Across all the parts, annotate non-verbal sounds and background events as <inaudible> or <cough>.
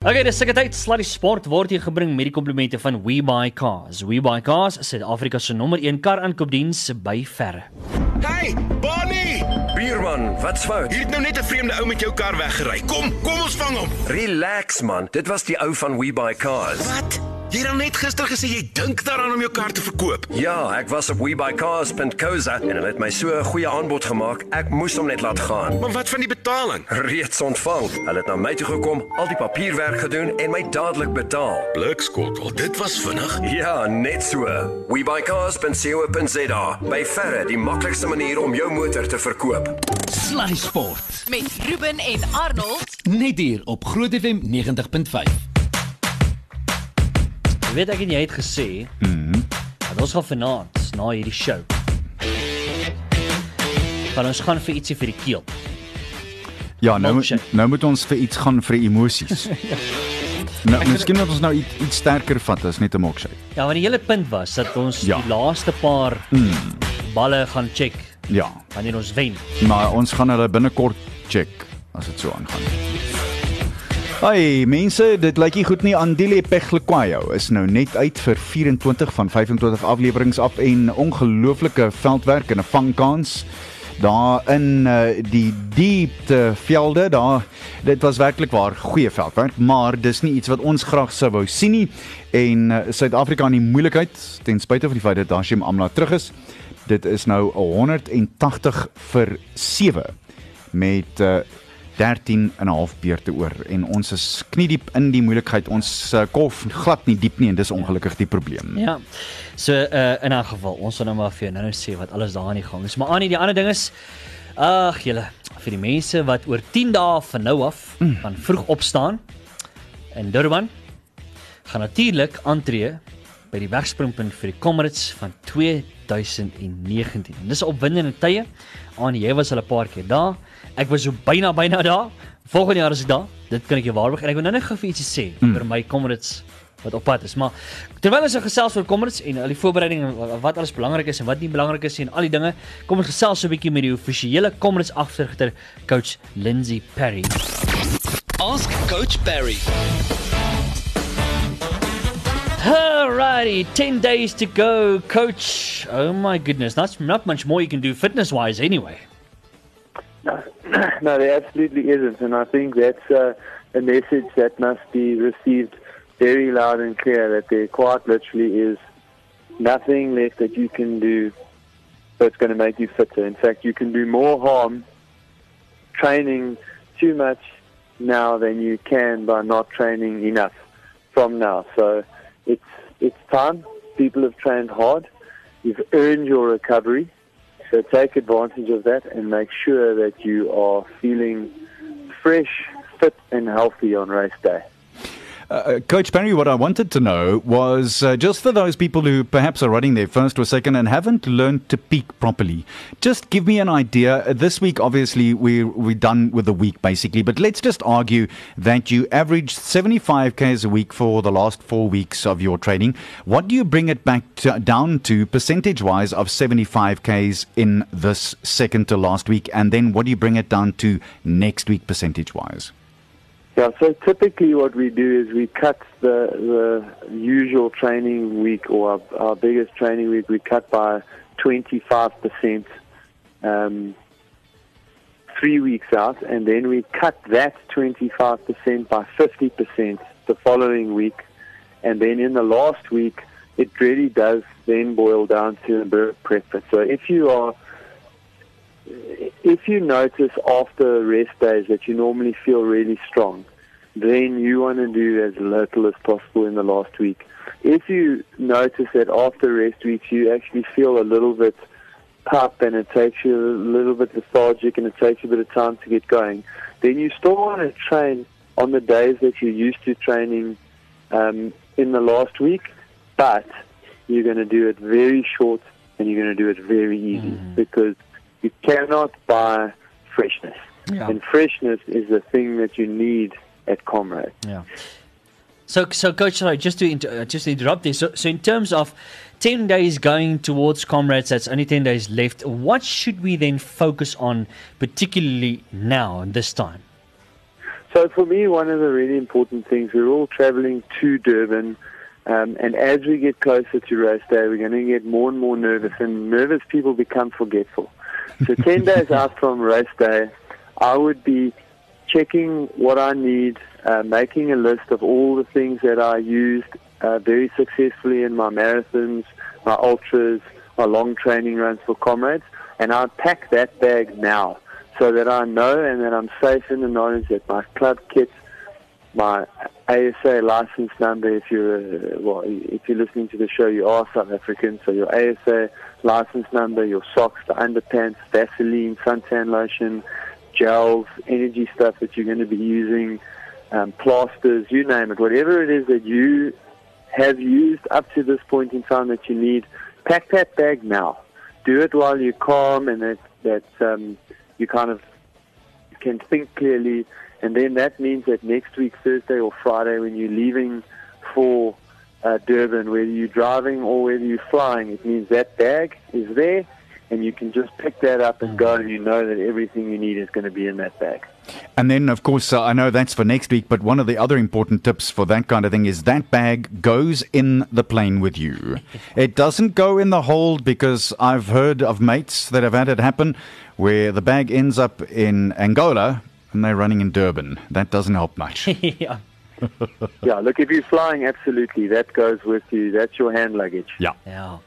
Okay, dis seker tyd Sluddy Sport word hier gebring met die komplimente van WeBuyCars. WeBuyCars is Suid-Afrika se nommer 1 kar aankoopdiens by verre. Hey, Bonnie! Bierman, wat's fout? Jy het nou net 'n vreemde ou met jou kar weggery. Kom, kom ons vang hom. Relax man, dit was die ou van We Buy Cars. Wat? Jy het dan net gister gesê jy dink daaraan om jou kar te verkoop. Ja, ek was op webuycars.co.za en hulle het my so 'n goeie aanbod gemaak. Ek moes hom net laat gaan. Maar wat van die betaling? Reeds ontvang. Hulle het na my toe gekom, al die papierwerk gedoen en my dadelik betaal. Blikskottel, dit was vinnig. Ja, net so. webuycars.co.za. By verre die maklikste manier om jou motor te verkoop. Sluddy Sport. met Ruben en Arnold. Net hier op Groot FM 90.5. Jy weet ek en jy het gesê, mhm, dat ons gaan vanaand na hierdie show. Gaan ons gaan vir ietsie vir die keel. Ja, nou Milkshake. nou moet ons vir iets gaan vir emosies. <laughs> nou, miskien moet ons nou iets, iets sterker vat as net 'n milkshake. Ja, want die hele punt was dat ons Ja. die laaste paar balle gaan check Ja, wanneer ons wen. maar ons gaan hulle binnekort check as dit so aangaan. Hey mense, dit lyk nie goed nie. Andile Peglikwayo is nou net uit vir 24 van 25 afleweringe af en ongelooflike veldwerk en 'n vangkans daar in uh, die diepte velde daar dit was werklik waar goeie veldwerk maar dis nie iets wat ons graag sou wou sien nie. En uh, Suid-Afrika in die moeilikheid ten spyte van die feit dat Hashim Amla terug is. Dit is nou 180 vir 7 met uh, 13 en 'n half beurte oor en ons is kniediep in die moeilikheid ons uh, kolf glad nie diep nie en dis ongelukkig die probleem Ja. So uh in 'n geval, ons sal nou maar vir jou nou sê wat alles daar aan die gang is. Maar aan die ander ding is ag julle, vir die mense wat oor 10 dae van nou af mm. van vroeg opstaan in Durban gaan natuurlik aantree by die wegspringpunt vir die Comrades van 2019. En dis opwindende tye. Aan jy was al 'n paar keer daar. Ek was so byna byna daar. Volgende jaar is ek daar. Dit kan ek jou waarborg. En ek wil nou net gou vir ietsie sê mm. oor my Comrades wat op pad is. Maar terwyl ons nou gesels oor Comrades en al die voorbereiding en wa- wat alles belangrik is en wat nie belangrik is en al die dinge, kom ons gesels so 'n bietjie met die offisiële Comrades agtergitter coach Lindsay Perry. Ask Coach Barry. Alrighty, 10 days to go, coach. Oh my goodness, that's not much more you can do fitness wise anyway. No, <clears throat> no, there absolutely isn't, and I think that's uh, a message that must be received very loud and clear. That there quite literally is nothing left that you can do that's going to make you fitter. In fact, you can do more harm training too much now than you can by not training enough from now. So it's it's time. People have trained hard. You've earned your recovery. So take advantage of that and make sure that you are feeling fresh, fit, and healthy on race day. Uh, Coach Perry, what I wanted to know was uh, just for those people who perhaps are running their first or second and haven't learned to peak properly, just give me an idea. Uh, This week, obviously, we're, we're done with the week basically, but let's just argue that you averaged 75 Ks a week for the last four weeks of your training. What do you bring it back to, down to percentage wise of 75 Ks in this second to last week? And then what do you bring it down to next week percentage wise? Yeah, so typically what we do is we cut the, the usual training week or our, our biggest training week, we cut by 25% um, three weeks out, and then we cut that 25% by 50% the following week. And then in the last week, it really does then boil down to the prep. So if you are if you notice after rest days that you normally feel really strong, then you want to do as little as possible in the last week. If you notice that after rest weeks you actually feel a little bit pup and it takes you a little bit lethargic and it takes you a bit of time to get going, then you still want to train on the days that you're used to training um, in the last week, but you're going to do it very short and you're going to do it very easy because you cannot buy freshness. Yeah. And freshness is the thing that you need at Comrade. Yeah. So, so coach, sorry, just to inter- uh, just to interrupt this. So, so in terms of ten days going towards comrades, that's only ten days left. What should we then focus on, particularly now and this time? So for me, one of the really important things, we're all traveling to Durban. Um, and as we get closer to race day, we're going to get more and more nervous, and nervous people become forgetful. So 10 days <laughs> out from race day, I would be checking what I need, uh, making a list of all the things that I used uh, very successfully in my marathons, my ultras, my long training runs for comrades, and I'd pack that bag now so that I know and that I'm safe in the knowledge that my club kit, my ASA license number, if you're uh, well, if you're listening to the show, you are South African, so your ASA license number, your socks, the underpants, Vaseline, suntan lotion, gels, energy stuff that you're going to be using, um, plasters, you name it, whatever it is that you have used up to this point in time that you need, pack that bag now. Do it while you're calm and that that um, you kind of can think clearly, and then that means that next week, Thursday or Friday, when you're leaving for uh, Durban, whether you're driving or whether you're flying, it means that bag is there, and you can just pick that up and go, and you know that everything you need is going to be in that bag. And then, of course, uh, I know that's for next week, but one of the other important tips for that kind of thing is that bag goes in the plane with you. It doesn't go in the hold because I've heard of mates that have had it happen where the bag ends up in Angola and they're running in Durban. That doesn't help much. <laughs> ja. <laughs> Yeah, look, if you're flying, absolutely, that goes with you. That's your hand luggage. yeah. Ja.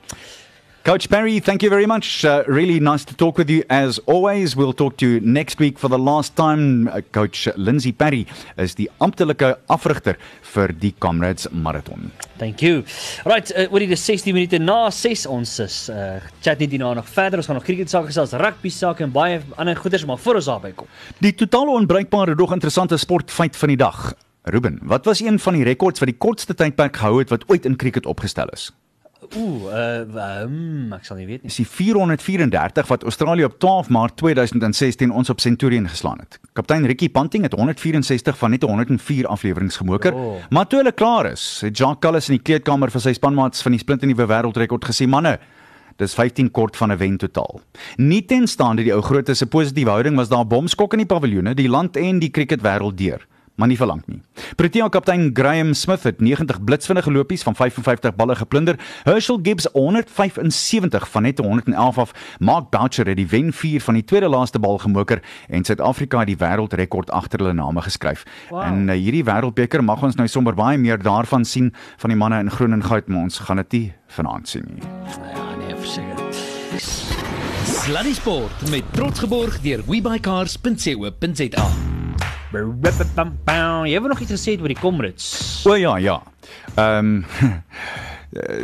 Coach Barry, thank you very much. Uh, really nice to talk with you as always. We'll talk to you next week for the last time. Uh, Coach Lindsay Perry is die amptelike afrigter vir die Comrades Marathon. Thank you. Right, uh, oor die 16 minute na 6 ons is uh chat net hierna nog verder. Ons gaan nog cricket sake gesels, rugby sake en baie ander goeders, maar voor ons daarby kom. Die totale onbruikbare dog interessante sportfeit van die dag. Ruben, wat was een van die rekords wat die kortste tydperk gehou het wat ooit in cricket opgestel is? Ooh, uh um, ek sal nie weet nie. Dis die 434 wat Australië op 12 Maart 2016 ons op Centurion geslaan het. Kaptein Ricky Ponting het 164 van net 104 afleweringe gemoker. Oh. Maar toe hulle klaar is, het Jacques Callis in die kleedkamer vir sy spanmaats van die splintnuwe wêreldrekord gesê: "Manne, dis 15 kort van 'n wen totaal." Nie tenstaande die ou grootte se positiewe houding was daar bomskok in die paviljoene, die land en die cricketwêreld deur maar nie verlang nie. Protea kaptein Graham Smith het 90 blitsvinnige lopies van 55 balle geplunder. Herschel Gibbs 175 van net 111 af. Mark Boucher het die wen 4 van die tweede laaste bal gemoker en Suid-Afrika het die wêreldrekord agter hulle name geskryf. Wow. En uh, hierdie wêreldbeker mag ons nou sommer baie meer daarvan sien van die manne in groen en goud, maar ons gaan dit nie vanaand sien nie. Ja, nee, verseker. Sluddy Sport met trots geborg deur webycars.co.za. Jy het nog iets gesê oor die Comrades. O ja, ja. Ehm <laughs>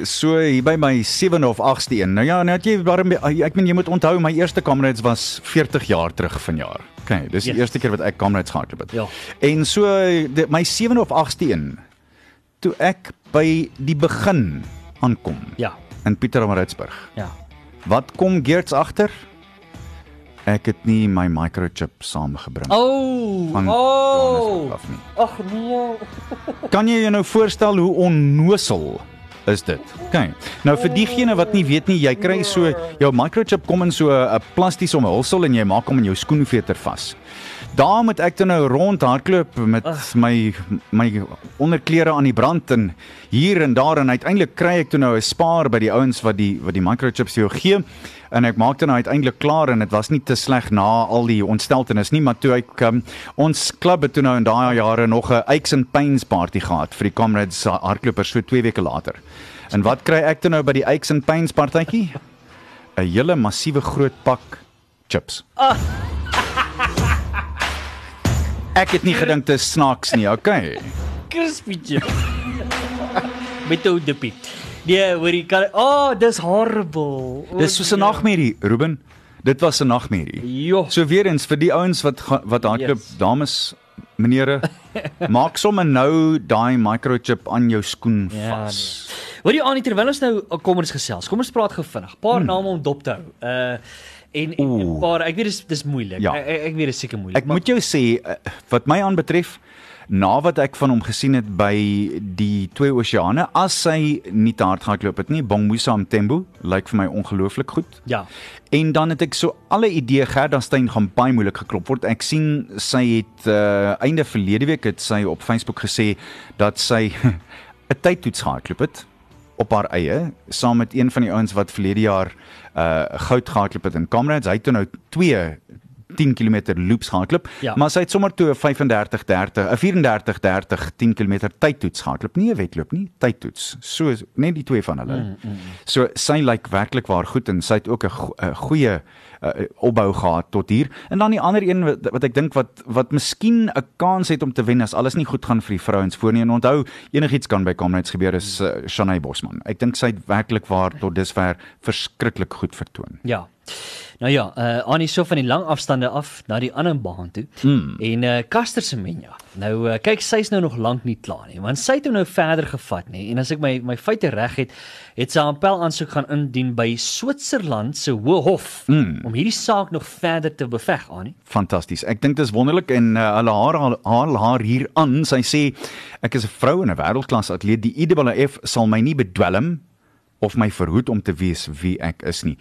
so hier by my 7de of 8ste een. Nou ja, nou het jy waarom ek meen jy moet onthou my eerste Comrades was 40 jaar terug vanjaar. OK, dis die Yes. eerste keer wat ek Comrades gehardloop het. Ja. En so die, my 7de of 8ste een toe ek by die begin aankom Ja. in Pietermaritzburg. Ja. Wat kom Geerts agter? Ek het nie my microchip saamgebring. Oh, van oh. Af nie. Ag nee. <laughs> Kan jy jou nou voorstel hoe onnosel is dit? OK. Nou vir diegene wat nie weet nie, jy kry so jou microchip kom in so 'n plastiese omhulsel en jy maak hom in jou skoenveter vas. Daar moet ek dan nou rond hardloop met my my onderklere aan die brand en hier en daar en uiteindelik kry ek toe nou 'n spaar by die ouens wat die wat die microchips vir jou gee en ek maak dit nou uiteindelik klaar en dit was nie te sleg na al die ontsteltenis nie maar toe ek um, ons klub het toe nou in daai jare nog 'n Aches and Pains party gehad vir die comrades hardlopers so 2 weke later. En wat kry ek toe nou by die Aches and Pains partytjie? 'n hele massiewe groot pak chips. <laughs> Ek het nie gedink dit is snaaks nie, okay. Crispy chip. <laughs> Met ou dippie. Nee, hoor jy kan Oh, dis horrible. Oh, Dis soos 'n nee. nagmerrie, Ruben. Dit was 'n nagmerrie. Jo. So weer eens vir die ouens wat wat hardloop, Yes. dames, menere, <laughs> maak sommer nou daai microchip aan jou skoen Ja, vas. Hoor jy aan terwyl ons nou kom ons gesels. Kom ons praat gou vinnig. Paar Hmm. name om dop te hou. Uh en en 'n paar ek weet dis dis moeilik. Ja. Ek, ek weet dit is seker moeilik. Ek moet jou sê eh, wat my aanbetref na wat ek van hom gesien het by die twee oseane, as hy nie te hard gehardloop het nie, Bongmusa Mtembu lyk vir my ongelooflik goed. Ja. En dan het ek so alle idee Gerda Steyn gaan baie moeilik geklop word. Ek sien sy het uh, einde verlede week het sy op Facebook gesê dat sy <laughs> 'n tydtoets gehardloop het op haar eie saam met een van die ouens wat verlede jaar uh goud gehardloop het in Comrades. Hy het toe nou 2 10 km loops gehardloop, Ja. maar sy het sommer toe 'n 35 30, 'n 34 30 10 km tydtoets gehardloop. Nie 'n wedloop nie, tydtoets. So net die twee van hulle. Mm, mm. So sy lyk werklik waar goed en sy het ook 'n go- goeie uh, opbou gehad tot hier. En dan die ander een wat, wat ek dink wat wat miskien 'n kans het om te wen as alles nie goed gaan vir die vrouens voor nie. En onthou, enigiets kan by Comrades gebeur is uh, Shanay Bosman. Ek dink sy het werklik waar tot dusver verskriklik goed vertoon. Ja. Nou ja, uh Annie so van die lang afstande af na die ander baan toe. Mm. En uh Caster Semenya. Nou uh, kyk sy's nou nog lank nie klaar nie, want sy het hom nou verder gevat nê. En as ek my my feite reg het, het sy 'n appel aansoek gaan indien by Switserland se Hoë Hof mm. om hierdie saak nog verder te beveg, Annie. Fantasties. Ek dink dit is wonderlik en uh, hulle haar haar haar hier aan. Sy sê ek is 'n vrou en 'n wêreldklas atleet. Die IAAF sal my nie bedwelm of my verhoed om te wees wie ek is nie.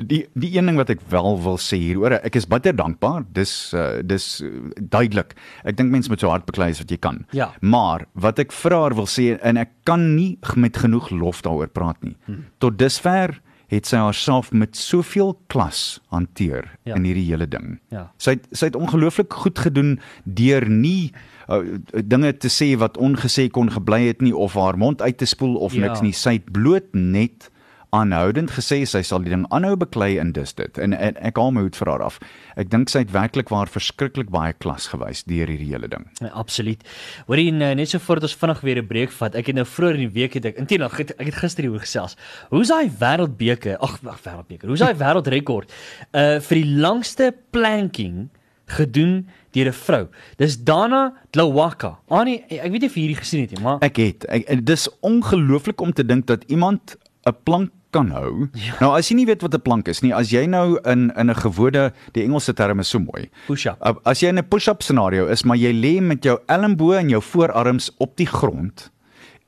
Die die een ding wat ek wel wil sê hieroor, ek is baie dankbaar. Dis uh, dis uh, duidelik. Ek dink mense moet so hard beklei as wat jy kan. Ja. Maar wat ek vir haar wil sê en ek kan nie met genoeg lof daaroor praat nie. Hmm. Tot dusver het sy haarself met soveel klas hanteer Ja. in hierdie hele ding. Ja. Sy het, sy het ongelooflik goed gedoen deur nie uh, dinge te sê wat ongesê kon gebly het nie of haar mond uit te spoel of ja. niks nie. Sy het bloot net aanhoudend gesê sy sal die ding aanhou beklei en dis dit. En, en ek haal my hoed vir haar af. Ek dink sy het werklik waar verskriklik baie klas gewys deur hierdie hele ding. Ja, absoluut. Hoorie nou, net so voordat ons vinnig weer 'n breek vat. Ek het nou vroeër in die week het ek intien ek het, ek het gister hieroor gesels. Hoe's daai wêreldbeker? Ag, wag, wêreldbeker. Hoe's daai wêreldrekord uh vir die langste planking gedoen deur 'n vrou? Dis Dana Dlawaka. Annie, ek weet nie of jy hierdie gesien het nie, maar Ek het ek, dis ongelooflik om te dink dat iemand 'n plank kan hou. Ja. Nou as jy nie weet wat 'n plank is nie, as jy nou in in 'n gewone die Engelse term is so mooi. push-up. As jy in 'n push-up scenario is, maar jy lê met jou elmboë en jou voorarms op die grond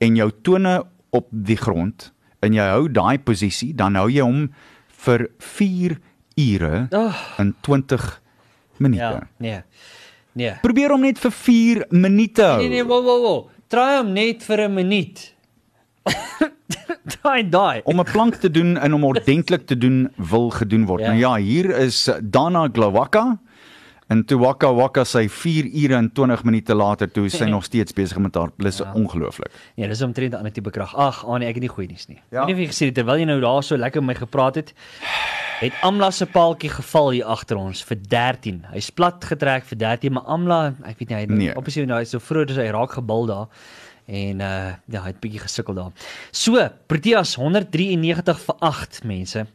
en jou tone op die grond en jy hou daai posisie, dan hou jy hom vir 4 ure Oh. en 20 minute. Ja, Ja. nee. Nee. Probeer hom net vir 4 minute hou. Nee nee, wo wo wo. Try hom net vir 'n minuut. <laughs> <laughs> daai daai. om 'n plank te doen en om ordentlik te doen wil gedoen word. Ja. Ja. Nou ja, hier is Dana Glawaka en toe Waka sy 4 ure en 20 minute later toe is sy <laughs> nog steeds besig met haar plus ja. ongelooflik. Nee, dis omtrent 'n ander tipe krag. Ag, Annie, ek het nie goeie nuus nie. Ja. Ja. Ek weet nie het terwyl jy nou daar so lekker met my gepraat het, het Amla se paaltjie geval hier agter ons vir 13. Hy's plat getrek vir 13, maar Amla, ek weet nie, hy Nee. op nou hy's so vroeg as hy raak gebul daar. En uh ja, hy het bietjie gesukkel daar. So, Proteas 193 vir 8 mense.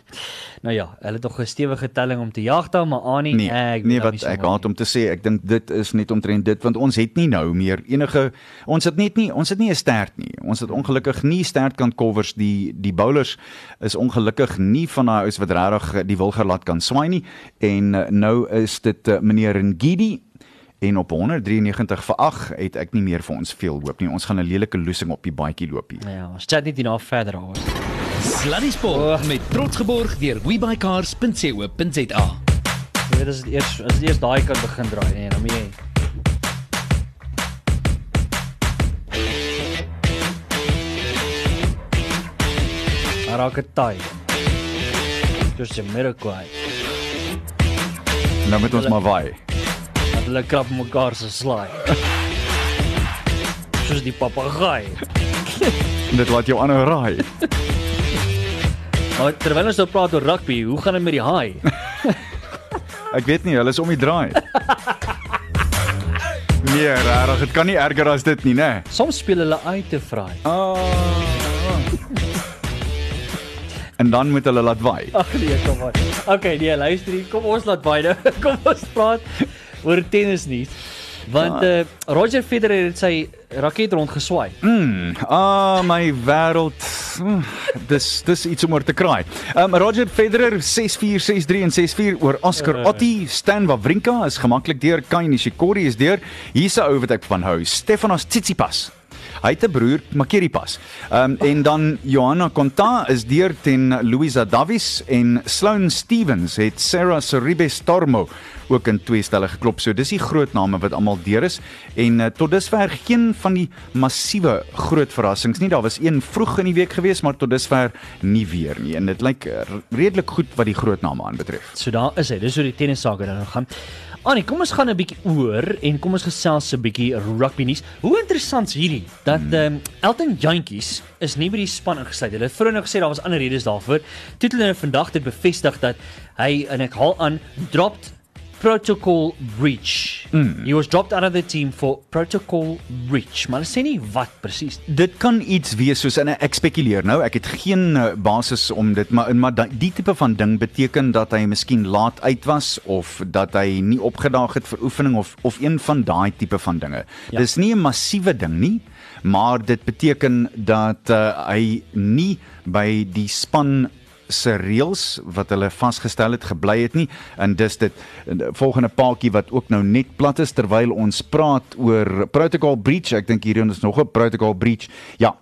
<laughs> nou ja, hulle het nog 'n stewige telling om te jag daar, maar Annie, Nee, ek weet nee nou wat nie so ek mooi haat om te sê, ek dink dit is net omtrent dit want ons het nie nou meer enige ons het net nie ons het nie 'n stert nie. Ons het ongelukkig nie stertkant covers die die bowlers is ongelukkig nie van daai ouens wat regtig die wilger laat kan swaai nie en eh, nou is dit uh, meneer Ngidi en op 193 vir 8 het ek nie meer vir ons veel hoop nie. Ons gaan 'n lelike losing op die baadjie loop hier. Ja, ons chat net hierna verder daaroor. Sluddy Sport met trots geborg deur webycars.co.za. Jy weet as dit eers as dit eers daai kan begin draai, nee, dan moet jy Maar raak dit taai. Dis 'n miracle. Nou moet ons maar waai. Hulle krap mekaar se slaai. Soos die papegaai. Dit laat jou aanhou raai. Maar terwyl ons nou praat oor rugby, hoe gaan dit met die haai? Ek weet nie, hulle is om die draai. Nee, regtig, dit kan nie erger as dit nie, né? Soms speel hulle uit te vry. Oh. En dan moet hulle laat waai. Ag nee, kom aan. Okay, nee, luister hier. Kom ons laat baie nou. <laughs> Kom ons praat oor tennis nie. Want uh, Roger Federer het sy raket rondgeswaai. Ah, my wêreld. Mm, Dis dis iets om oor te kraai. Um Roger Federer 6-4, 6-3 en 6-4 oor Oscar Otti. Stan Wawrinka is gemaklik deur. Kai Nishikori is deur. Hier's 'n ou wat ek van hou. Stefanos Tsitsipas. Hy het 'n broer, Makeri Pas. Um en dan Johanna Konta is deur teen Louisa Davies en Sloane Stevens het Sarah Sorribes Stormo ook in twee stelle geklop. So dis die groot name wat almal deur is en uh, tot dusver geen van die massiewe groot verrassings nie. Daar was een vroeg in die week gewees, maar tot dusver nie weer nie. En dit lyk uh, redelik goed wat die groot name aanbetref. So daar is hy. Dis hoe die tennis sake dan gaan. Annie, kom ons gaan 'n bietjie oor en kom ons gesels 'n bietjie rugby nuus. Hoe interessant is hierdie dat ehm um, Elton Jantjies is nie by die span ingesluit. Hulle het vroeër nou gesê daar was ander redes daarvoor. Toe het hulle vandag dit bevestig dat hy en ek haal aan dropped protocol breach. Mm. He was dropped out of the team for protocol breach. Maar hulle sê nie wat presies. Dit kan iets wees soos in 'n ek spekuleer nou. Ek het geen uh, basis om dit maar maar da- die tipe van ding beteken dat hy miskien laat uit was of dat hy nie opgedaag het vir oefening of of een van daai tipe van dinge. Ja. Dis nie 'n massiewe ding nie, maar dit beteken dat uh, hy nie by die span se reëls wat hulle vasgestel het gebly het nie. En dis dit. Eh, volgende paadjie wat ook nou net plat is terwyl ons praat oor protocol breach. Ek dink hierin is nog 'n protocol breach. Ja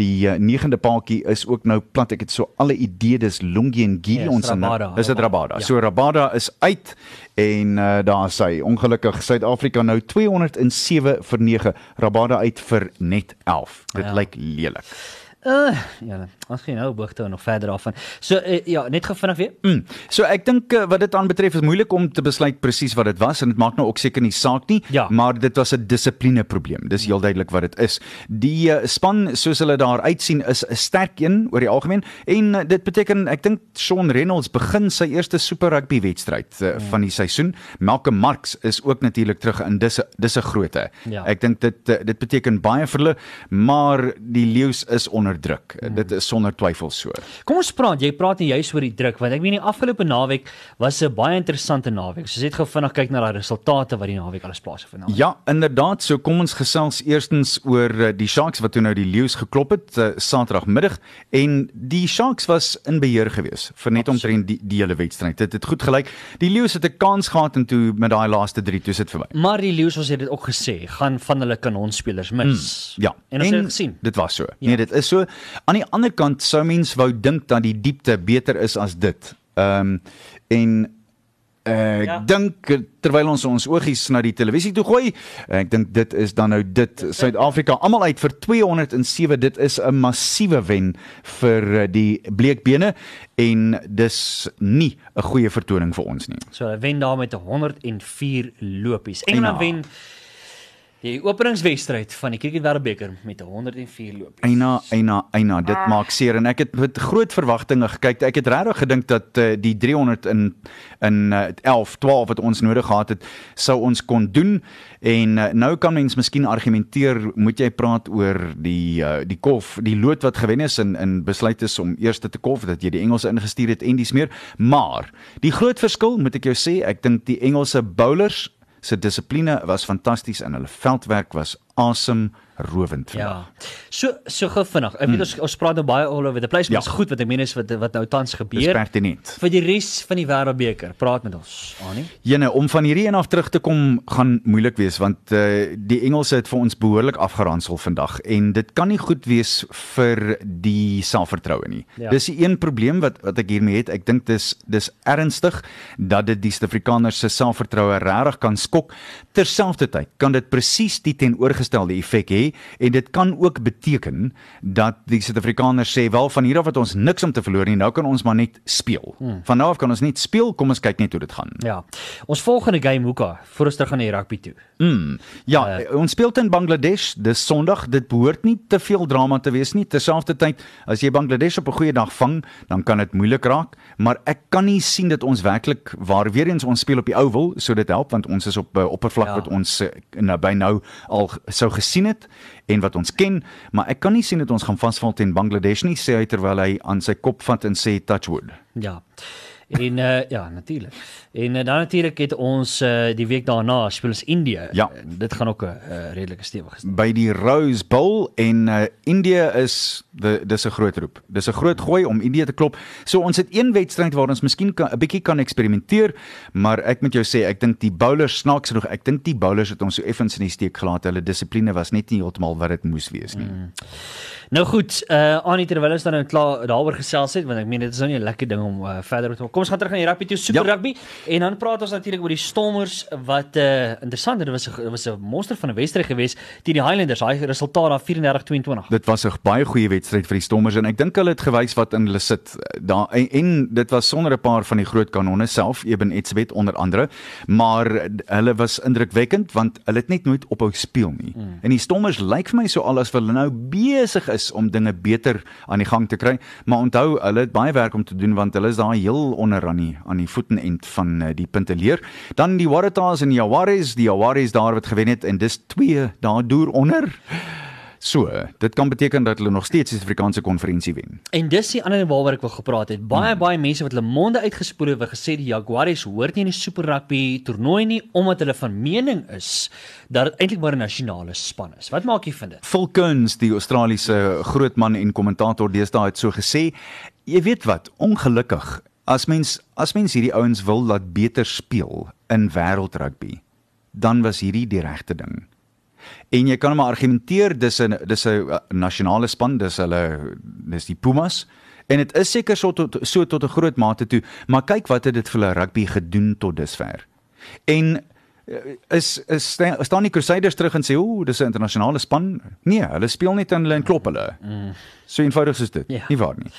die uh, negende paadjie is ook nou plat. Ek het so alle idee dis Lungi en Gili Ja, is ons Rabada, is dit Rabada, Rabada ja. so Rabada is uit en uh, daar is hy. Ongelukkig Suid-Afrika nou 207 vir 9 Rabada uit vir net 11 dit Ja. lyk lelik Uh ja, ons gaan nou boogte nog verder af van. So uh, ja, net gou vinnig weer. Mm. So ek dink uh, wat dit aanbetref is moeilik om te besluit presies wat dit was en dit maak nou ook seker nie saak nie, Ja. maar dit was 'n dissipline probleem. Dis heel duidelik wat dit is. Die uh, span soos hulle daar uitsien is 'n sterk een oor die algemeen en uh, dit beteken ek dink Sean Reynolds begin sy eerste Super Rugby wedstryd uh, mm. van die seisoen. Malcolm Marx is ook natuurlik terug in dis dis 'n grootte. Ja. Ek dink dit uh, dit beteken baie vir hulle, maar die leeu's is onder druk. Mm. Dit is sonder twyfel so. Kom ons praat, jy praat nie juis oor die druk want ek meen die afgelope naweek was 'n baie interessante naweek. So net gou vinnig kyk na daai resultate wat die naweek alles plaasgevind het. Ja, inderdaad. So kom ons gesels eerstens oor uh, die Sharks wat toe nou die Leeu's geklop het uh, Saterdagmiddag en die Sharks was in beheer gewees vir net omtrent die, die hele wedstryd. Dit het goed gelyk. Die Leeu's het 'n kans gehad en toe met daai laaste 3 toe sit verby. Maar die Lions ons het dit ook gesê, gaan van hulle kanonspelers mis. Ja, En ons het dit gesien. Dit was so. Ja. Nee, dit is so. Aan die ander kant sou mens wou dink dat die diepte beter is as dit. Ehm um, en Ek Ja. ja. dink eh, terwyl ons ons oogies na die televisie toe gooi, ek dink dit is dan nou dit Suid-Afrika almal uit vir 207. Dit is 'n massiewe wen vir eh, die bleekbene en dis nie 'n goeie vertoning vir ons nie. So hulle wen daar met 104 lopies. Engeland Eina. wen die openingswedstryd van die Cricket Wêreldbeker met 104 lopies. Eina, eina, eina, dit maak seer en ek het met groot verwagtinge gekyk. Ek het regtig gedink dat uh, die 300 in in uh, 11, 12 wat ons nodig gehad het, sou ons kon doen. En uh, nou kan mens miskien argumenteer, moet jy praat oor die uh, die kolf, die lood wat gewen is en in besluit is om eers te kolf dat jy die Engelse ingestuur het en dis meer. Maar die groot verskil, moet ek jou sê, ek dink die Engelse bowlers se dissipline was fantasties en hulle veldwerk was awesome rowend. Ja. So so gou vinnig. Ek weet ons ons praat nou baie all over the place, maar Hmm. Ja. is goed wat ek meen is wat wat nou tans Dis gebeur. pertinent. Vir die res van die Wêreldbeker, praat met ons, Annie. Jene, om van hierdie een af terug te kom gaan moeilik wees want uh, die Engelse het vir ons behoorlik afgeransel vandag en dit kan nie goed wees vir die selfvertroue nie. Ja. Dis die een probleem wat wat ek hiermee het. Ek dink dis dis ernstig dat dit die Suid-Afrikaners se selfvertroue regtig kan skok. Terselfdertyd kan dit presies die teenoorgestelde effek hê en dit kan ook beteken dat die Suid-Afrikaners sê wel van hier af het ons niks om te verloor nie. Nou kan ons maar net speel. Hmm. Van nou af kan ons net speel. Kom ons kyk net hoe dit gaan. Ja. Ons volgende game hoeka voor ons terug gaan na die rugby toe. Mm. Ja, uh, ons speel teen Bangladesh dis Sondag. Dit behoort nie te veel drama te wees nie. Terselfdertyd, as jy Bangladesh op 'n goeie dag vang, dan kan dit moeilik raak, maar ek kan nie sien dat ons werklik waar weer eens ons speel op die Oval, so dit help want ons is op 'n uh, oppervlak Ja. wat ons uh, naby nou al sou gesien het en wat ons ken, maar ek kan nie sien dat ons gaan vasval teen Bangladesh nie, sê hy terwyl hy aan sy kop vat en sê touch wood. Ja. En uh, ja, natuurlik. En uh, dan natuurlik het ons uh, die week daarna speel ons Indië. Ja. Dit gaan ook 'n uh, redelike stewige by die Rose Bowl en uh, Indië is de, dis 'n groot roep. Dis 'n groot gooi om Indië te klop. So ons het een wedstryd waar ons miskien 'n bietjie kan eksperimenteer, maar ek moet jou sê ek dink die bowlers snaaks genoeg, ek dink die bowlers het ons so effens in die steek gelaat. Hulle dissipline was net nie heeltemal wat dit moes wees nie. Mm. Nou goed, uh Annie terwyl ons dan nou klaar daaroor gesels het, want ek meen dit is nou nie 'n lekker ding om uh, verder te kom. Ons gaan terug na die rugby toe, super Ja. rugby en dan praat ons natuurlik oor die Stormers wat uh interessant, dit was 'n was 'n monster van 'n wedstryd geweest teen die Highlanders. Daai resultaat daar 34-22. Dit was 'n baie goeie wedstryd vir die Stormers en ek dink hulle het gewys wat in hulle sit. Daar en, en dit was sonder 'n paar van die groot kanonne self, Eben Etzebeth onder andere, maar hulle was indrukwekkend want hulle het net nooit ophou speel nie. Mm. En die Stormers lyk vir my so al as hulle nou besig is om dinge beter aan die gang te kry, maar onthou hulle het baie werk om te doen want hulle is daar heel onder aan die aan die voetenend van uh, die punteleer. Dan die Waratahs en die Jaguars, die Jaguars daar wat gewen het en dis 2 daar deur onder. So, dit kan beteken dat hulle nog steeds die Suid-Afrikaanse konferensie wen. En dis die ander ding waaroor ek wil gepraat het. Baie baie mense wat hulle monde uitgespoel het, het gesê die Jaguars hoort nie in die Super Rugby toernooi nie omdat hulle van mening is dat dit eintlik maar 'n nasionale span is. Wat maak jy van dit? Phil Kearns, die Australiese grootman en kommentator deesdae het so gesê, jy weet wat, ongelukkig as mens as mens hierdie ouens wil laat beter speel in wêreldrugby, dan was hierdie die regte ding. En jy kan maar argumenteer dis 'n dis 'n uh, nasionale span, dis hulle dis die Pumas en dit is seker so tot so tot 'n groot mate toe, maar kyk wat het dit vir hulle rugby gedoen tot dusver. En uh, is is sta- staan die Crusaders terug en sê ooh dis 'n internasionale span? Nee, hulle speel net aan hulle en klop hulle. So eenvoudig is dit. Ja. Nie waar nie.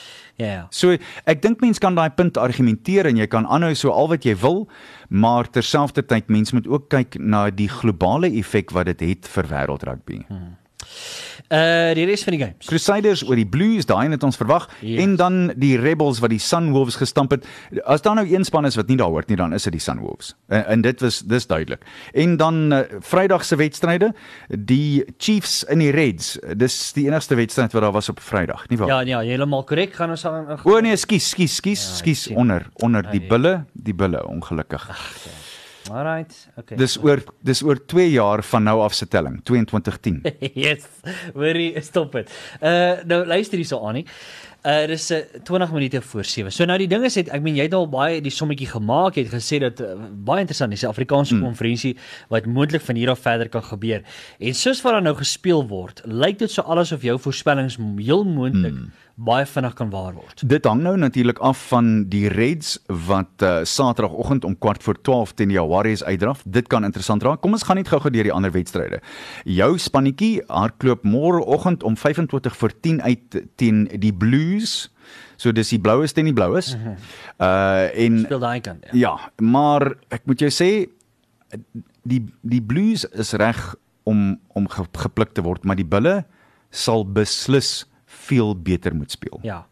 Ja. ja. So ek dink mens kan daai punt argumenteer en jy kan aanhou so al wat jy wil, maar terselfdertyd mens moet ook kyk na die globale effek wat dit het vir wêreldrugby. Hmm. Uh die res van die games. Crusaders oor die Blues, daai het ons verwag Yes. en dan die Rebels wat die Sunwolves gestamp het. As daar nou een span is wat nie daar hoort nie, dan is dit die Sunwolves. En, en dit was dis duidelik. En dan uh, Vrydag se wedstryde, die Chiefs in die Reds. Dis die enigste wedstryd wat daar was op Vrydag, nie waar? Ja, ja, heeltemal korrek. Gaan ons aan O nee, skus, skus, skus, Ja, skus sien. onder onder die Ai. bulle, die bulle ongelukkig. Alright. Okay. Dis oor dis oor 2 jaar van nou af se telling, 2210. <laughs> yes. Hoorie, stop dit. Uh nou luister hierso aan nie. Uh dis uh, 20 minute voor 7. So nou die ding is het, ek meen jy het al baie die sommetjie gemaak, jy het gesê dat uh, baie interessant is die Afrikaanse mm. konferensie wat moontlik van hier af verder kan gebeur. En soos wat daar nou gespeel word, lyk dit so alles of jou voorspellings heel moontlik mm. baie vinnig kan waar word. Dit hang nou natuurlik af van die Reds wat uh, Saterdagoggend om kwart voor 12 teen die Jaguars uitdraf. Dit kan interessant raak. Kom ons gaan net gou-gou deur die ander wedstryde. Jou spannetjie hardloop môreoggend om 25 voor 10 uit teen die Blues. So dis die bloues teen die bloues. Uh en Speel daai kant. Ja. Ja, maar ek moet jou sê die die Blues is reg om om ge, gepluk te word, maar die Bulle sal beslis veel beter moet speel. ja.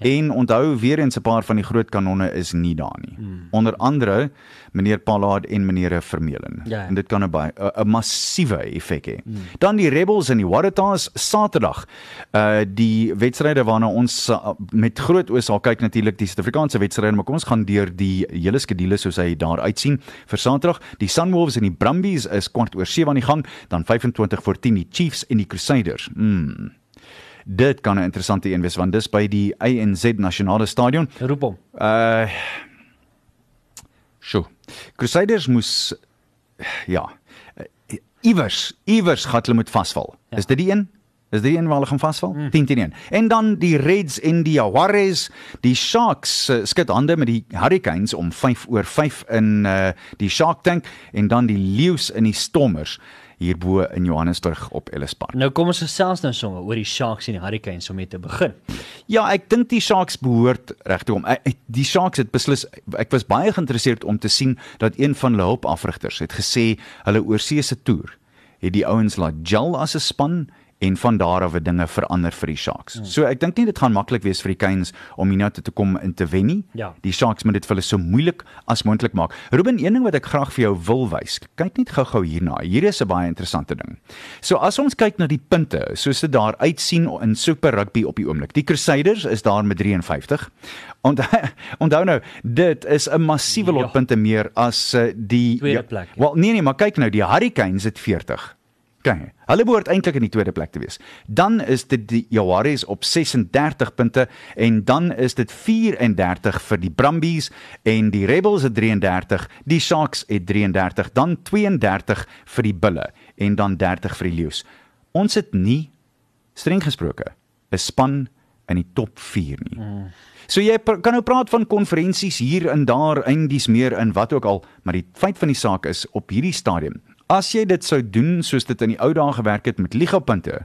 En onthou weer eens 'n paar van die groot kanonne is nie daar nie. Hmm. Onder andere meneer Pallard en meneer Vermeulen. Ja. En dit kan 'n baie 'n- 'n massiewe effek hê. Hmm. Dan die Rebels en die Waratahs Saterdag. Uh die wedstryde waarna ons uh, met groot oë sal kyk natuurlik die Suid-Afrikaanse wedstryde, maar kom ons gaan deur die hele skedule soos hy daar uitsien vir Saterdag. Die Sunwolves en die Brumbies is kwart oor 7 aan die gang, dan 25 voor 10 die Chiefs en die Crusaders. Mm. Dit kan 'n interessante een wees want dis by die ANZ Nasionale Stadion. Roep hom. Uh Sjoe. Crusaders moes ja, iewers iewers gaan hulle moet vasval. Ja. Is dit die een? Is dit die een waar hulle gaan vasval? Mm. 10 teen 1. En dan die Reds en die Jaguars, die Sharks uh, skud hande met die Hurricanes om 5 oor 5 in uh die Shark Tank en dan die Leeu's in die Stormers hierbo in Johannesburg op Ellis Park. Nou kom ons gesels nou sommer oor die Sharks en die Hurricanes om mee te begin. Ja, ek dink die Sharks behoort reg toe om ek- die Sharks het beslis ek was baie geïnteresseerd om te sien dat een van hulle hulpafrigters het gesê hulle oorseese toer het die ouens laat gel as 'n span en van daar af het dinge verander vir die Sharks. Hmm. So ek dink nie dit gaan maklik wees vir die Canes om hiernatoe te kom en te wen nie. Ja. Die Sharks moet dit vir hulle so moeilik as moontlik maak. Ruben, een ding wat ek graag vir jou wil wys. Kyk net gou-gou hierna. Hier is 'n baie interessante ding. So as ons kyk na die punte, soos dit daar uitsien in Super Rugby op die oomblik. Die Crusaders is daar met 53. Onthou <laughs> onthou nou, dit is 'n massiewe lot Ja. punte meer as uh, die Tweede plek, ja. Wel nee nee, maar kyk nou, die Hurricanes het 40. Kyk, hulle behoort eintlik in die tweede plek te wees. Dan is dit die Jaguars op 36 punte en dan is dit 34 vir die Brumbies en die Rebels het 33, die Sharks het 33, dan 32 vir die Bulle en dan 30 vir die Leeu's. Ons het nie streng gesproke 'n span in die top 4 nie. Mm. So jy kan nou praat van konferensies hier en daar, eindies meer in wat ook al, maar die feit van die saak is op hierdie stadium, as jy dit sou doen soos dit in die ou dae gewerk het met ligapunte,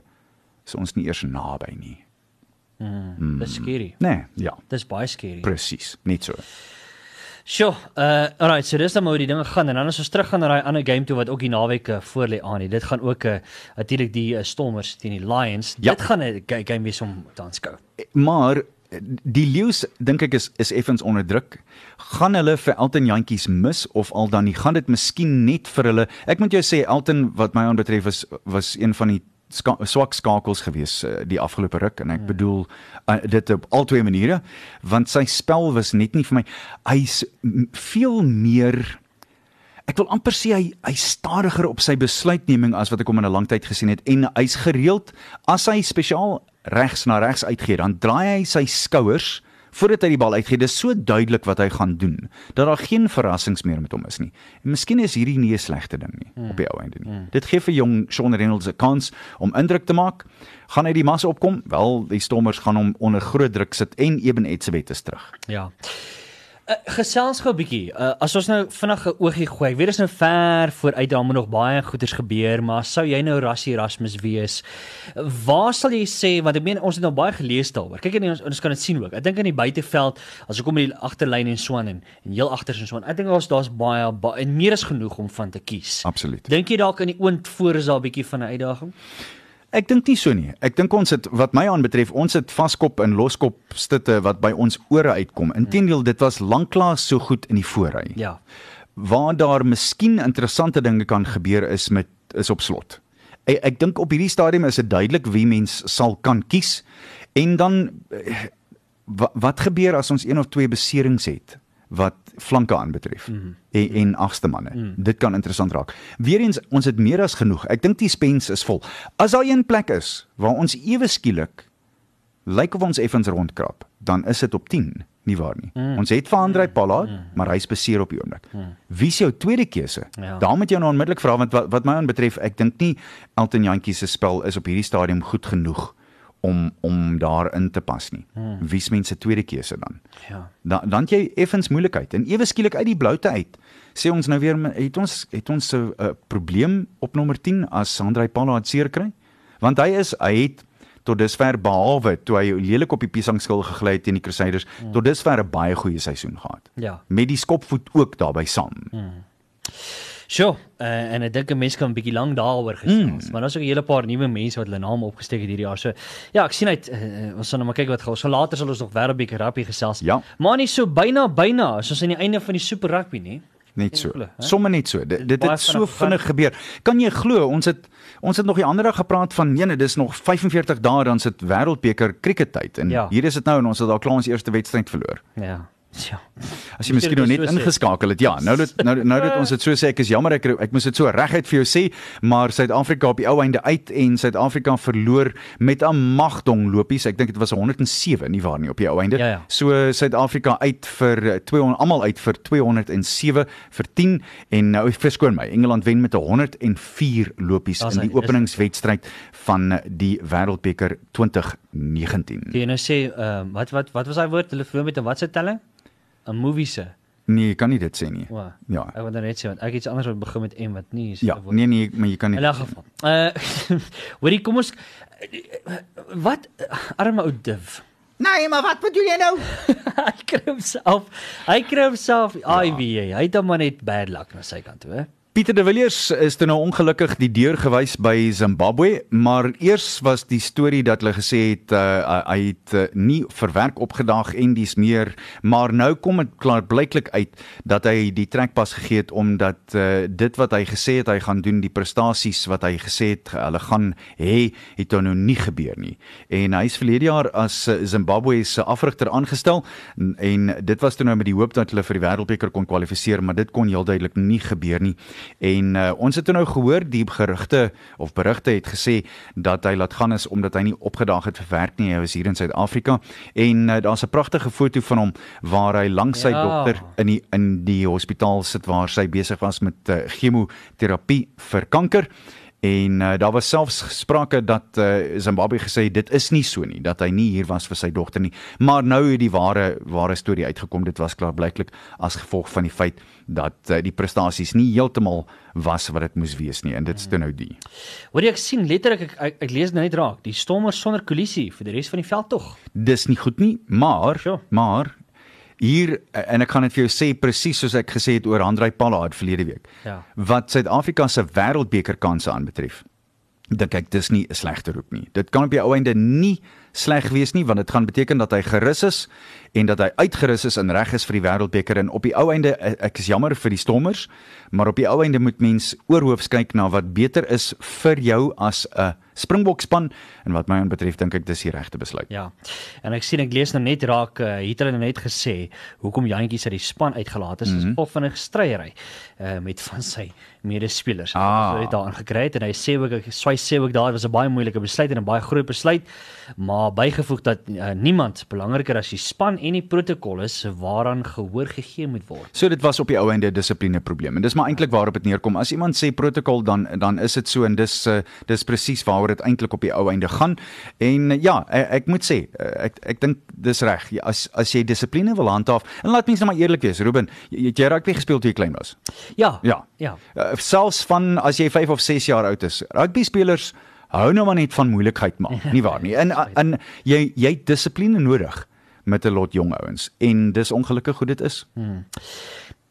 is ons nie eers naby nie. Dis skerry. Nee, ja, Dis baie skerry. presies, net so. Sjoe, uh alright, so dis dan maar hoe die dinge gaan en dan as ons terug gaan na daai ander game toe wat ook die naweek uh, voor lê aan. Dit gaan ook uh, natuurlik die uh, Stormers teen die Lions. Ja. Dit gaan 'n ga- game wees om te aanskou. Maar eh, die leeu's dink ek is is effens onder druk. Gaan hulle vir Elton Jantjies mis of al dan nie gaan dit miskien net vir hulle. Ek moet jou sê Elton wat my aanbetref was was een van die ska, swak skakels gewees uh, die afgelope ruk en ek hmm. bedoel uh, dit op al twee maniere want sy spel was net nie vir my hy's veel meer Ek wil amper sê hy hy stadiger op sy besluitneming as wat ek hom in 'n lang tyd gesien het en hy's gereeld as hy spesiaal regs na regs uitgee, dan draai hy sy skouers voordat hy die bal uitgee. Dis so duidelik wat hy gaan doen dat daar geen verrassings meer met hom is nie. En miskien is hierdie nie 'n slegte ding nie mm. op die ou einde nie. Mm. Dit gee vir jong Sean Reynolds 'n kans om indruk te maak. Gaan hy die massa opkom? Wel, die Stormers gaan hom onder groot druk sit en Eben Etzebeth is terug. Ja. Uh, gesels gou 'n bietjie. Uh, as ons nou vinnig 'n oogie gooi. Ek weet dit is nou ver vooruit, daar moet nog baie goeders gebeur, maar sou jy nou Rassie Erasmus wees? Waar sal jy sê want ek meen ons het nou baie gelees daaroor. Kyk en ons, ons kan dit sien ook. Ek dink in die buiteveld, as ek kom in die agterlyn en so aan en, en heel agters en so aan. Ek dink daar's daar's baie, baie en meer as genoeg om van te kies. Absoluut. Dink jy dalk in die oond voor is daar 'n bietjie van 'n uitdaging? Ek dink nie so nie. Ek dink ons het wat my aanbetref, ons het vaskop en loskop stitte wat by ons ore uitkom. Inteendeel, dit was lanklaas so goed in die voorry. Ja. Waar daar miskien interessante dinge kan gebeur is met is op slot. Ek, ek dink op hierdie stadium is dit duidelik wie mens sal kan kies. En dan eh, wat, wat gebeur as ons een of twee beserings het wat flanke aanbetref mm -hmm. en, en agste manne. Mm. Dit kan interessant raak. Weereens ons het meer as genoeg. Ek dink die spens is vol. As daar een plek is waar ons ewe skielik lyk of ons effens rondkrap, dan is dit op 10, nie waar nie. Mm. Ons het vir Andrei Pollard, mm. maar hy's beseer op die oomblik. Mm. Wie is jou tweede keuse? Ja. Daar moet jy nou onmiddellik vra want wat, wat my aanbetref, ek dink nie Elton Jantjie se spel is op hierdie stadium goed genoeg om om daarin te pas nie. Hmm. Wie's mense tweede keuse dan? Ja. Dan dan het jy effens moeilikheid en ewe skielik uit die bloute uit. Sê ons nou weer het ons het ons 'n uh, probleem op nommer 10 as Sandrey Pollard seer kry? Want hy is hy het tot dusver behalwe toe hy lelik op die piesangskil gegly het teen die Crusaders, hmm. tot dusver 'n baie goeie seisoen gehad. Ja. Met die skopvoet ook daarbey saam. Hmm. Sjoe, uh, en ek dink 'n mens kan 'n bietjie lank daaroor gesels, mm. maar daar's ook 'n hele paar nuwe mense wat hulle name opgesteek het hierdie jaar. So ja, ek sien uit uh, ons sal nou maar kyk wat gaan. So later sal ons nog wêreldbeker rugby gesels. Ja. Maar nie so byna byna, soos aan die einde van die super rugby nie. Net so. Somme net so. Dit dit het so vinnig gebeur. Kan jy glo ons het ons het nog die ander dag gepraat van nee, dis nog 45 dae dan sit wêreldbeker krieketyd en Ja. hier is dit nou en ons het al klaar ons eerste wedstryd verloor. Ja. Ja. As jy miskien nou net dit so ingeskakel het. Ja, nou dit nou nou dit ons het so sê ek is jammer ek ek moes dit so reguit vir jou sê, maar Suid-Afrika op die ou einde uit en Suid-Afrika verloor met 'n magdong lopies. Ek dink dit was 107 nie waar nie op die ou einde. Ja, ja. So Suid-Afrika uit vir eh, 200 almal uit vir 207 vir 10 en nou verskoon my. Engeland wen met 104 lopies in die openingswedstryd van die Wêreldbeker 2019. Kan jy nou sê uh, wat wat wat was daai woord? Hulle verloor met 'n watse telling? 'n Movie se. Nee, jy kan nie dit sê nie. Wow. Ja. Ek wil nou net sê want ek iets anders wat begin met M wat nie is. Ja, die woord. nee nee, maar jy kan nie In elk geval. Uh <laughs> hoorie, kom ons wat arme ou Div. Nee, maar wat bedoel jy nou? <laughs> hy kry homself. Hy kry homself IVA. Hy het hom maar net bad luck na sy kant toe, hè. Pieter de Villiers is toe nou ongelukkig die deur gewys by Zimbabwe, maar eers was die storie dat hulle gesê het uh, hy het uh, nie vir werk opgedaag en dis meer, maar nou kom dit klaar blyklik uit dat hy die trekpas gegee het omdat uh, dit wat hy gesê het hy gaan doen, die prestasies wat hy gesê het hulle gaan hê, het toe nou nie gebeur nie. En hy is verlede jaar as Zimbabwe se afrigter aangestel en, en dit was toe nou met die hoop dat hulle vir die wêreldbeker kon kwalifiseer, maar dit kon heel duidelik nie gebeur nie. En uh, ons het nou gehoor die gerugte of berigte het gesê dat hy laat gaan is omdat hy nie opgedaag het vir werk nie. Hy was hier in Suid-Afrika en uh, daar's 'n pragtige foto van hom waar hy langs sy Ja. dokter in die in die hospitaal sit waar sy besig was met uh, chemoterapie vir kanker. En uh, daar was selfs sprake dat uh, Zimbabwe gesê dit is nie so nie dat hy nie hier was vir sy dogter nie. Maar nou het die ware ware storie uitgekom. Dit was klaarblyklik as gevolg van die feit dat uh, die prestasies nie heeltemal was wat dit moes wees nie. En dit is toe nou die. Hoor jy ek sien letterlik ek, ek, ek lees nou net raak, die stormers sonder kollisie vir die res van die veld tog. dis nie goed nie maar Sure. maar hier uh, en ek gaan dit vir jou sê presies soos ek gesê het oor Handrey Pallard verlede week Ja. wat Suid-Afrika se wêreldbeker kansse aanbetref dink ek dis nie 'n slegte roep nie. Dit kan op die ou einde nie sleg wees nie want dit gaan beteken dat hy gerus is en dat hy uitgerus is en reg is vir die wêreldbeker en op die ou einde eh, ek is jammer vir die stommers, maar op die ou einde moet mens oorhoofs kyk na wat beter is vir jou as 'n Springbokspan en wat my aanbetref dink ek dis die regte besluit. Ja. En ek sien ek lees nou net raak uh, het hulle nou net gesê hoekom Jantjies uit die span uitgelaat is mm -hmm. is van 'n gestryery uh, met van sy medespelers. Ah. So het daar aangekry het en hy sê ook ek swy sê ook daar was 'n baie moeilike besluit en 'n baie groot besluit, maar bygevoeg dat uh, niemand belangriker as die span en die protokol is waaraan gehoor gegee moet word. So dit was op die ou einde dissipline probleem. En dis maar eintlik waarop dit neerkom. As iemand sê protokol dan dan is dit so en dis uh, dis presies waaroor dit eintlik op die ou einde gaan. En uh, ja, ek, ek moet sê ek ek dink dis reg. Ja, as as jy dissipline wil handhaaf en laat mense nou maar eerlik wees, Ruben, jy het jy rugby gespeel toe jy klein was. Ja. Ja. Ja. Uh, selfs van as jy 5 of 6 jaar oud is. Rugby spelers hou nou maar net van moeilikheid maak, <laughs> nie waar nie? En en jy jy dissipline nodig met 'n lot jong ouens en dis ongelukkig hoe dit is.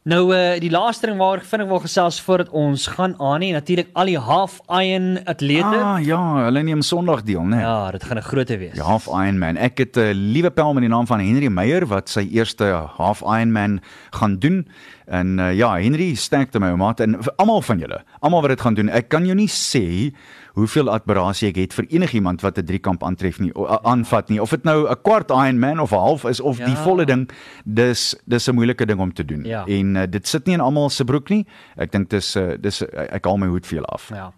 Nou uh die laaste ding waar ek vind ek wil gesels voordat ons gaan aan nie natuurlik al die half iron atlete. Ah ja, hulle neem Sondag deel, né? Nee. Ja, dit gaan 'n grootte wees. Die half Ironman. Ek het 'n liewe pel met die naam van Henry Meyer wat sy eerste half Ironman gaan doen. En uh, ja, Henry sterkte my maat en almal van julle, almal wat dit gaan doen. Ek kan jou nie sê hoeveel admirasie ek het vir enigiemand wat 'n driekamp aantref nie, o- aanvat nie. Of dit nou 'n kwart Ironman of 'n half is of ja. die volle ding, dis dis 'n moeilike ding om te doen. Ja. En uh, dit sit nie in almal se broek nie. Ek dink dis uh, dis uh, ek haal my hoed vir julle af. Ja.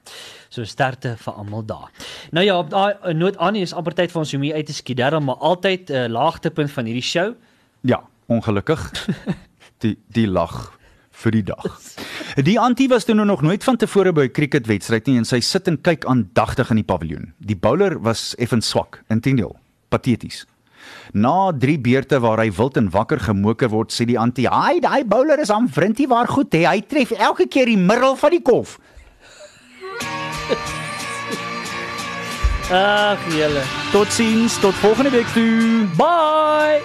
So sterkte vir almal daar. Nou ja, op daai noot aan is amper tyd vir ons om hier uit te skiet, maar altyd 'n uh, laagtepunt van hierdie show. Ja, ongelukkig. <laughs> Die die lag vir die dag. <laughs> Die antie was toe nou nog nooit van tevore by 'n cricketwedstryd nie en sy sit en kyk aandagtig in die paviljoen. Die bowler was effens swak, intendeel, pateties. Na 3 beurte waar hy wild en wakker gemoker word, sê die antie: "Haai, daai bowler is aan vrintie waar goed hè. Hy tref elke keer die middel van die kof." Ag julle. Totsiens, tot volgende week toe. Bye.